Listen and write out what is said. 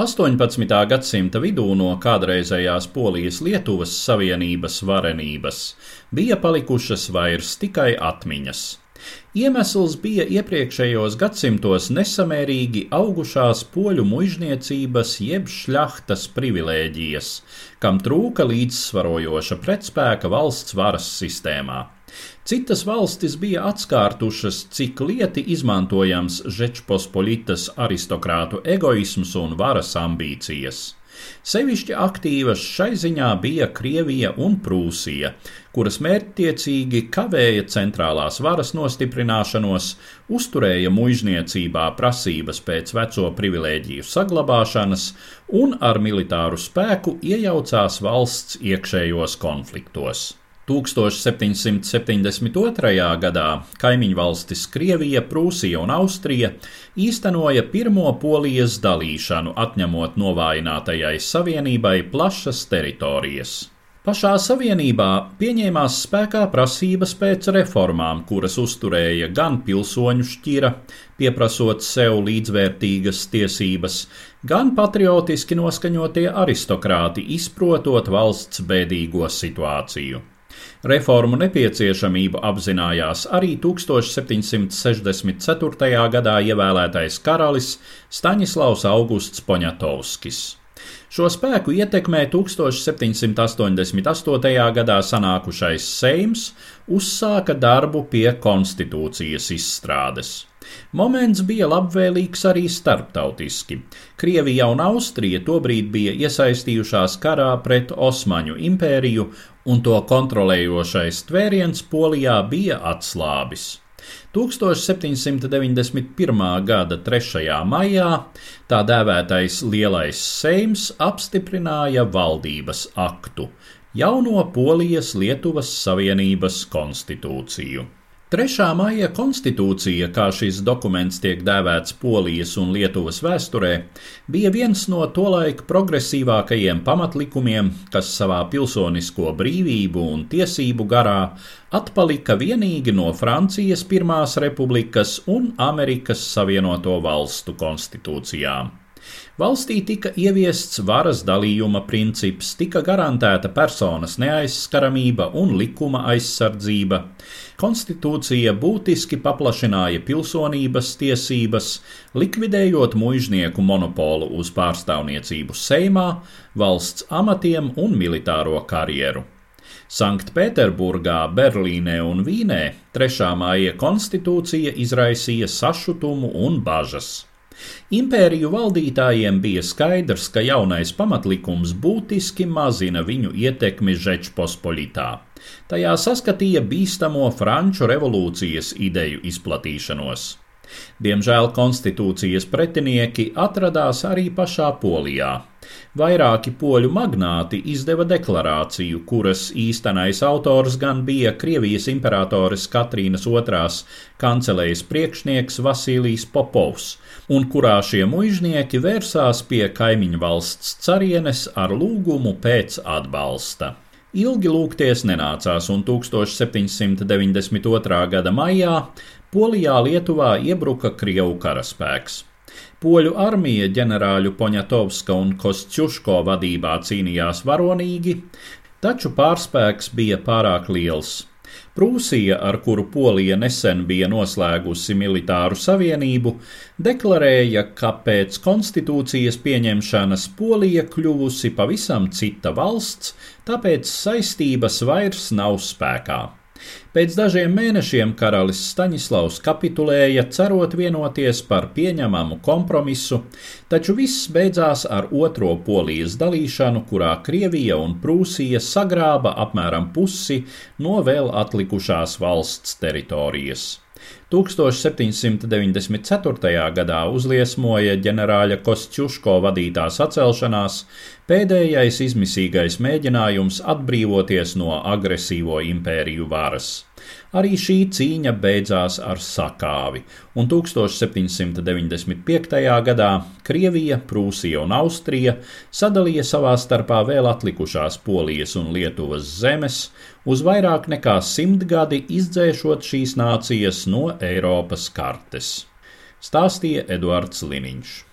18. gadsimta vidū no kādreizējās Polijas-Lietuvas savienības varenības bija palikušas vairs tikai atmiņas. Iemesls bija iepriekšējos gadsimtos nesamērīgi augušās poļu muizniecības jeb šļahtas privilēģijas, kam trūka līdzsvarojoša pretspēka valsts varas sistēmā. Citas valstis bija atskārtušas, cik lieti izmantojams Žečpospolitas aristokrātu egoisms un varas ambīcijas. Sevišķi aktīvas šai ziņā bija Krievija un Prūsija, kuras mērķtiecīgi kavēja centrālās varas nostiprināšanos, uzturēja muizniecībā prasības pēc veco privilēģiju saglabāšanas un ar militāru spēku iejaucās valsts iekšējos konfliktos. 1772. gadā kaimiņvalstis Krievija, Prūsija un Austrija īstenoja pirmo polijas dalīšanu, atņemot novājinātajai savienībai plašas teritorijas. Pašā savienībā pieņēmās spēkā prasības pēc reformām, kuras uzturēja gan pilsoņu šķira, pieprasot sev līdzvērtīgas tiesības, gan patriotiski noskaņotie aristokrāti, izprotot valsts bēdīgo situāciju. Reformu nepieciešamību apzinājās arī 1764. gadā ievēlētais karalis Staņislavs Augusts Poņatovskis. Šo spēku ietekmē 1788. gadā sanākušais Seims uzsāka darbu pie konstitūcijas izstrādes. Moments bija labvēlīgs arī starptautiski. Krievija un Austrija tobrīd bija iesaistījušās karā pret Osmaņu impēriju, un to kontrolējošais tvēriens Polijā bija atslābis. 1791. gada 3. maijā tā dēvētais Lielais Seims apstiprināja valdības aktu, jauno Polijas-Lietuvas Savienības konstitūciju. Trešā maija konstitūcija, kā šis dokuments tiek dēvēts Polijas un Lietuvas vēsturē, bija viens no tolaik progresīvākajiem pamatlikumiem, kas savā pilsonisko brīvību un tiesību garā atpalika vienīgi no Francijas Pirmās republikas un Amerikas Savienoto valstu konstitūcijām. Valstī tika ieviests varas dalījuma princips, tika garantēta personas neaizskaramība un likuma aizsardzība. Konstitūcija būtiski paplašināja pilsonības tiesības, likvidējot muiznieku monopolu uz pārstāvniecību Seimā, valsts amatiem un militāro karjeru. Sanktpēterburgā, Berlīnē un Vīnē 3. māja konstitūcija izraisīja sašutumu un bažas. Impēriju valdītājiem bija skaidrs, ka jaunais pamatlikums būtiski mazina viņu ietekmi Žečpospolitā. Tajā saskatīja bīstamo Franču revolūcijas ideju izplatīšanos. Diemžēl konstitūcijas pretinieki atradās arī pašā Polijā. Vairāki poļu magnāti izdeva deklarāciju, kuras īstenais autors gan bija Krievijas imperatoris Katrīnas II kancelējas priekšnieks Vasilijs Popovs, un kurā šie muiznieki vērsās pie kaimiņu valsts carienes ar lūgumu pēc atbalsta. Ilgi lūgties nenācās, un 1792. gada maijā Polijā Lietuvā iebruka Krievu karaspēks. Poļu armija ģenerāļu Poņatovska un Kostčuško vadībā cīnījās varonīgi, taču pārspēks bija pārāk liels. Prūsija, ar kuru Polija nesen bija noslēgusi militāru savienību, deklarēja, ka pēc konstitūcijas pieņemšanas Polija kļuvusi pavisam cita valsts, tāpēc saistības vairs nav spēkā. Pēc dažiem mēnešiem karalis Staņislavs kapitulēja, cerot vienoties par pieņemamu kompromisu, taču viss beidzās ar otro polijas dalīšanu, kurā Krievija un Prūsija sagrāba apmēram pusi no vēl atlikušās valsts teritorijas. 1794. gadā uzliesmoja ģenerāļa Kostčuško vadītā sacelšanās, pēdējais izmisīgais mēģinājums atbrīvoties no agresīvo impēriju varas. Arī šī cīņa beidzās ar sakāvi, un 1795. gadā Krievija, Prūsija un Austrija sadalīja savā starpā vēl atlikušās Polijas un Lietuvas zemes, uz vairāk nekā simtgadi izdzēšot šīs nācijas no Eiropas kartes. Stāstīja Eduards Liniņš.